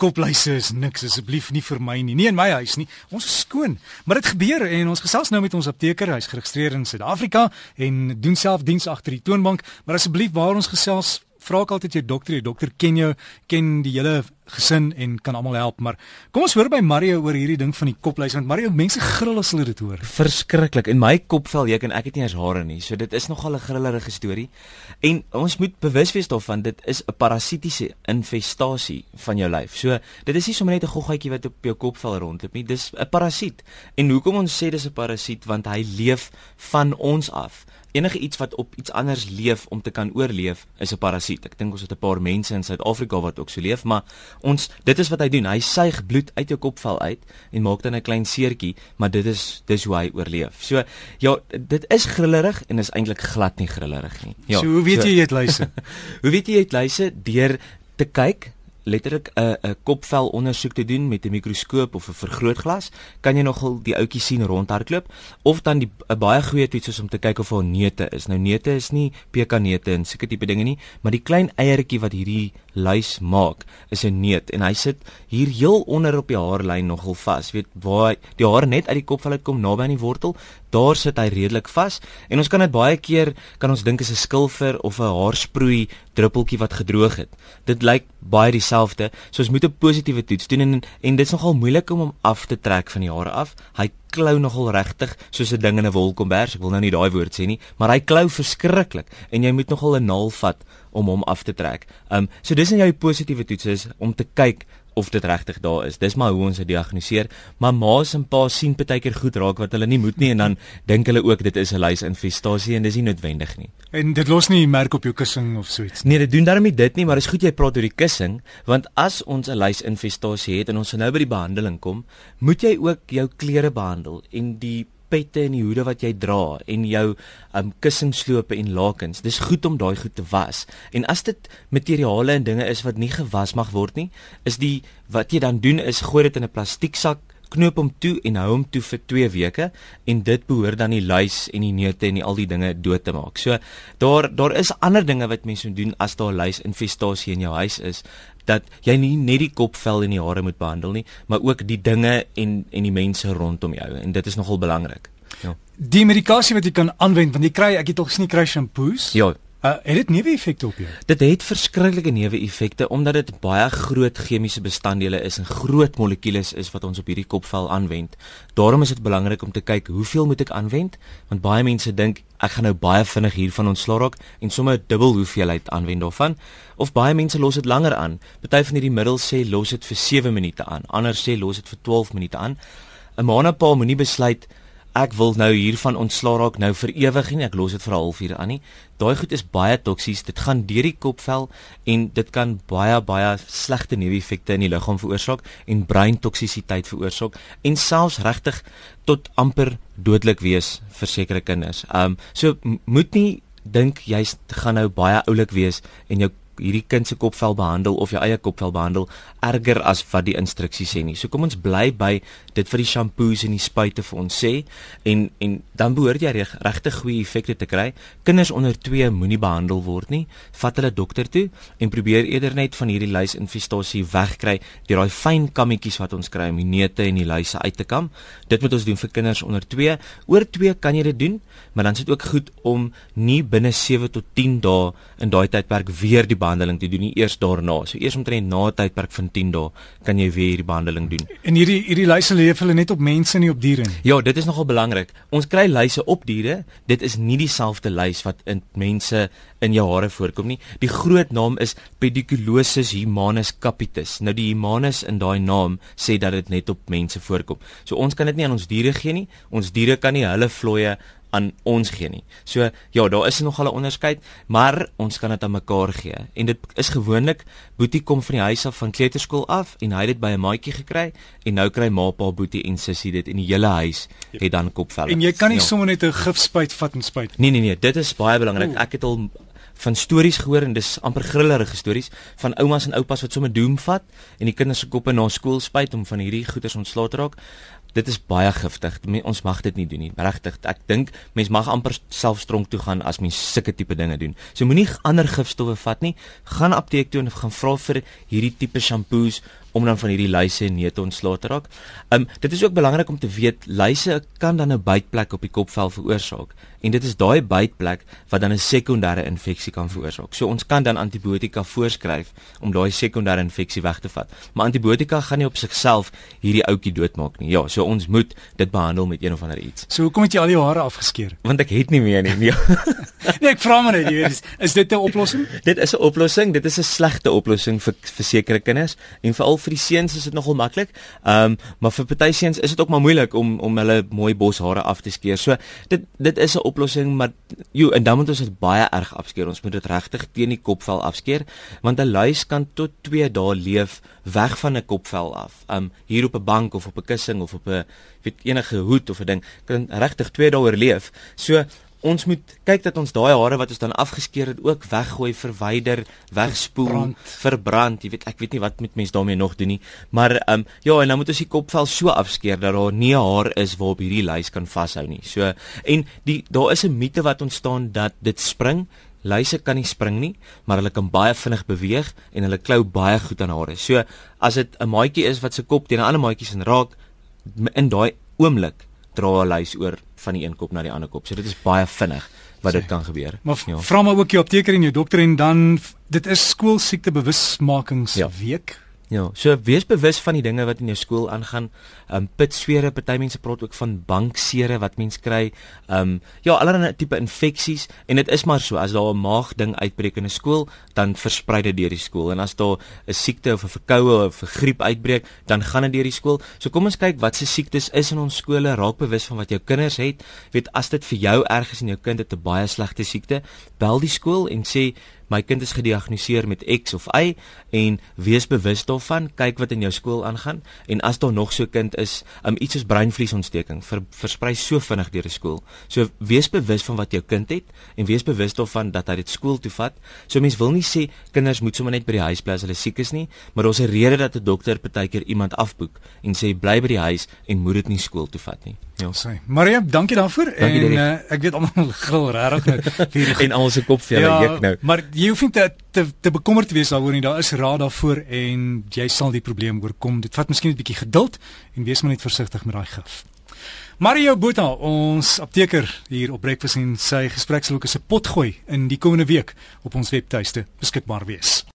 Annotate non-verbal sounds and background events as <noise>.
Kopluise is niks asseblief nie vir my nie. Nie in my huis nie. Ons is skoon. Maar dit gebeur en ons gesels nou met ons apteker. Hy's geregistreer in Suid-Afrika en doen self diens agter die toonbank. Maar asseblief waar ons gesels, vra ek altyd jou dokter. Die dokter ken jou, ken die hele gesin en kan almal help, maar kom ons hoor by Mario oor hierdie ding van die kopluis want Mario mense gril as hulle dit hoor. Verskriklik. In my kopvel ek en ek het nie eens hare nie. So dit is nogal 'n grillerige storie. En ons moet bewus wees daarvan dit is 'n parasitiese infestasie van jou lyf. So dit is nie sommer net 'n goggaatjie wat op jou kopvel rondloop nie. Dis 'n parasiet. En hoekom ons sê dis 'n parasiet want hy leef van ons af enige iets wat op iets anders leef om te kan oorleef is 'n parasiet. Ek dink ons het 'n paar mense in Suid-Afrika wat ook so leef, maar ons dit is wat hy doen. Hy suig bloed uit jou kopvel uit en maak dan 'n klein seertjie, maar dit is dis hoe hy oorleef. So ja, dit is grillerig en is eintlik glad nie grillerig nie. Ja. So hoe weet so, jy jy het luise? <laughs> hoe weet jy jy het luise deur te kyk letterlik 'n 'n kopvel ondersoek te doen met 'n mikroskoop of 'n vergrootglas, kan jy nogal die ouetjie sien rondhardloop of dan die 'n baie goeie toets is om te kyk of daar neute is. Nou neute is nie pekanneute en sulke tipe dinge nie, maar die klein eiertjie wat hierdie luis maak is 'n neut en hy sit hier heel onder op die haarlyn nogal vas. Weet waar die hare net uit die kopvel uitkom naby aan die wortel, daar sit hy redelik vas en ons kan dit baie keer kan ons dink is 'n skilfer of 'n haarsproei druppeltjie wat gedroog het. Dit lyk baie dieselfde. So ons moet 'n positiewe toets doen en en dit's nogal moeilik om hom af te trek van die hare af. Hy klou nogal regtig soos 'n ding in 'n wolkombers. Ek wil nou nie daai woord sê nie, maar hy klou verskriklik en jy moet nogal 'n naal vat om hom af te trek. Um so dis in jou positiewe toets is om te kyk of dit regtig daar is. Dis maar hoe ons dit diagnoseer. Maar ma's en pa's sien baie keer goed raak wat hulle nie moet nie en dan <laughs> dink hulle ook dit is 'n luisinfestasie en dis nie noodwendig nie. En dit los nie merk op jou kussing of so iets. Nee, dit doen daarmee dit nie, maar dis goed jy praat oor die kussing want as ons 'n luisinfestasie het en ons nou by die behandeling kom, moet jy ook jou klere behandel en die pette en die hoede wat jy dra en jou um kussingslope en lakens. Dis goed om daai goed te was. En as dit materiale en dinge is wat nie gewas mag word nie, is die wat jy dan doen is gooi dit in 'n plastieksak knoop hom toe en hou hom toe vir 2 weke en dit behoort dan die luis en die neute en die al die dinge dood te maak. So daar daar is ander dinge wat mense moet doen as daar luis infestasie in jou huis is dat jy nie net die kopvel en die hare moet behandel nie, maar ook die dinge en en die mense rondom jou en dit is nogal belangrik. Ja. Die medikasie wat jy kan aanwend want jy kry ek het al gesien kry shampoos. Ja. Uh, het dit neeweffekte op jou? Dit het verskriklike neeweffekte omdat dit baie groot chemiese bestanddele is en groot molekules is wat ons op hierdie kopvel aanwend. Daarom is dit belangrik om te kyk hoeveel moet ek aanwend want baie mense dink ek gaan nou baie vinnig hiervan ontslaa raak en sommer dubbel hoeveelheid aanwend daarvan of baie mense los dit langer aan. Party van hierdie middels sê los dit vir 7 minute aan, ander sê los dit vir 12 minute aan. 'n Maanapaal moenie besluit ek wil nou hiervan ontslaa raak nou vir ewig nie ek los dit vir 'n halfuur aan nie daai goed is baie toksies dit gaan deur die kopvel en dit kan baie baie slegte neeweffekte in die liggaam veroorsaak en breintoksisiteit veroorsaak en selfs regtig tot amper dodelik wees vir sekere kinders. Um so moet nie dink jy gaan nou baie oulik wees en jou hierdie kind se kopvel behandel of jou eie kopvel behandel erger as wat die instruksies sê nie. So kom ons bly by dit vir die shampoos en die spuite vir ons sê en en dan behoort jy regtig goeie effekte te kry. Kinders onder 2 moenie behandel word nie. Vat hulle dokter toe en probeer eerder net van hierdie luisinfestasie wegkry deur daai fyn kammetjies wat ons kry om die neute en die luise uit te kam. Dit moet ons doen vir kinders onder 2. Oor 2 kan jy dit doen, maar dan is dit ook goed om nie binne 7 tot 10 dae in daai tydperk weer die behandeling te doen nie eers daarna. So eers omtrent na 'n tydperk van 10 dae kan jy weer hierdie behandeling doen. En hierdie hierdie luise leef hulle net op mense nie op diere nie. Ja, dit is nogal belangrik. Ons kry luise op diere. Dit is nie dieselfde luis wat in mense in jou hare voorkom nie. Die groot naam is Pediculosis humanus capitis. Nou die humanus in daai naam sê dat dit net op mense voorkom. So ons kan dit nie aan ons diere gee nie. Ons diere kan nie hulle vloeie aan ons gee nie. So ja, daar is nog 'n onderskeid, maar ons kan dit aan mekaar gee. En dit is gewoonlik Boetie kom van die huis af van kleuterskool af en hy het dit by 'n maatjie gekry en nou kry ma pa Boetie en sussie dit in die hele huis het dan kopvelle. En jy kan nie ja. sommer net 'n gifspuit vat en spuit. Nee nee nee, dit is baie belangrik. Ek het al van stories gehoor en dis amper grillerige stories van oumas en oupas wat sommer doom vat en die kinders se koppe na skool spuit om van hierdie goeters ontslae te raak dit is baie giftig. Ons mag dit nie doen nie. Regtig, ek dink mens mag amper selfstronk toe gaan as mens sulke tipe dinge doen. So moenie ander gifstowwe vat nie. Gaan apteek toe en gaan vra vir hierdie tipe shampoos om dan van hierdie luise en neute ontslae te raak. Um dit is ook belangrik om te weet luise kan dan 'n bytplek op die kopvel veroorsaak en dit is daai bytplek wat dan 'n sekondêre infeksie kan veroorsaak. So ons kan dan antibiotika voorskryf om daai sekondêre infeksie weg te vat. Maar antibiotika gaan nie op sigself hierdie ouetjie doodmaak nie. Ja, so ons moet dit behandel met een of ander iets. So hoekom het jy al jou hare afgeskeer? Want ek het nie meer nie. Nee, <laughs> nee ek vra maar net, jy weet, is, is dit 'n oplossing? dit is 'n oplossing. Dit is 'n slegte oplossing vir vir sekere kinders en veral vir die seuns is dit nogal maklik. Ehm um, maar vir party seuns is dit ook maar moeilik om om hulle mooi boshare af te skeer. So dit dit is 'n oplossing, maar jo en dan moet ons dit baie erg afskeer. Ons moet dit regtig teen die kopvel afskeer want 'n luis kan tot 2 dae leef weg van 'n kopvel af. Um hier op 'n bank of op 'n kussing of op 'n weet enige hoed of 'n ding kan regtig 2 dae oorleef. So ons moet kyk dat ons daai hare wat ons dan afgeskeer het ook weggooi, verwyder, wegspoel, verbrand. verbrand. Jy weet, ek weet nie wat met mense daarmee nog doen nie, maar ehm um, ja, en dan moet ons die kopvel so afskeer dat daar nie haar is waarop hierdie luis kan vashou nie. So en die daar is 'n mite wat ontstaan dat dit spring. Luise kan nie spring nie, maar hulle kan baie vinnig beweeg en hulle klou baie goed aan hare. So as dit 'n maatjie is wat se kop teen 'n ander maatjie se raak in daai oomblik dra 'n luis oor van die een kop na die ander kop. So dit is baie vinnig wat dit kan gebeur. Maar ja. vra maar ook jou apteker en jou dokter en dan dit is skoolsiekte bewusmakingsweek. Ja. Ja, so wees bewus van die dinge wat in jou skool aangaan. Um pitswere, party mense praat ook van banksere wat mens kry. Um ja, allerlei tipe infeksies en dit is maar so as daar 'n maagding uitbreek in 'n skool, dan versprei dit deur die skool. En as daar 'n siekte of 'n verkoue of 'n griep uitbreek, dan gaan dit deur die skool. So kom ons kyk wat se siektes is in ons skole. Raak bewus van wat jou kinders het. Weet as dit vir jou erg is en jou kind het 'n baie slegte siekte, bel die skool en sê my kind is gediagnoseer met X of Y en wees bewus daarvan, kyk wat in jou skool aangaan en as daar nog so 'n kind is, um, iets soos breinvliesontsteking ver, versprei so vinnig deur die skool. So wees bewus van wat jou kind het en wees bewus daarvan dat hy dit skool toe vat. So mense wil nie sê kinders moet sommer net by die huis bly as hulle siek is nie, maar daar's 'n rede dat 'n dokter partykeer iemand afboek en sê bly by die huis en moet dit nie skool toe vat nie. Ja, sê. Maria, dankie daarvoor dankie en uh, ek weet almal <laughs> gril regtig nou vir <laughs> en almal se kop vir julle ja, juk nou. Maar jy hoef nie te te, te bekommerd te wees daaroor nie. Daar is raad daarvoor en jy sal die probleem oorkom. Dit vat miskien 'n bietjie geduld en wees maar net versigtig met daai gif. Mario Botha, ons apteker hier op Breakfast en sy gespreksloke se pot gooi in die komende week op ons webtuiste beskikbaar wees.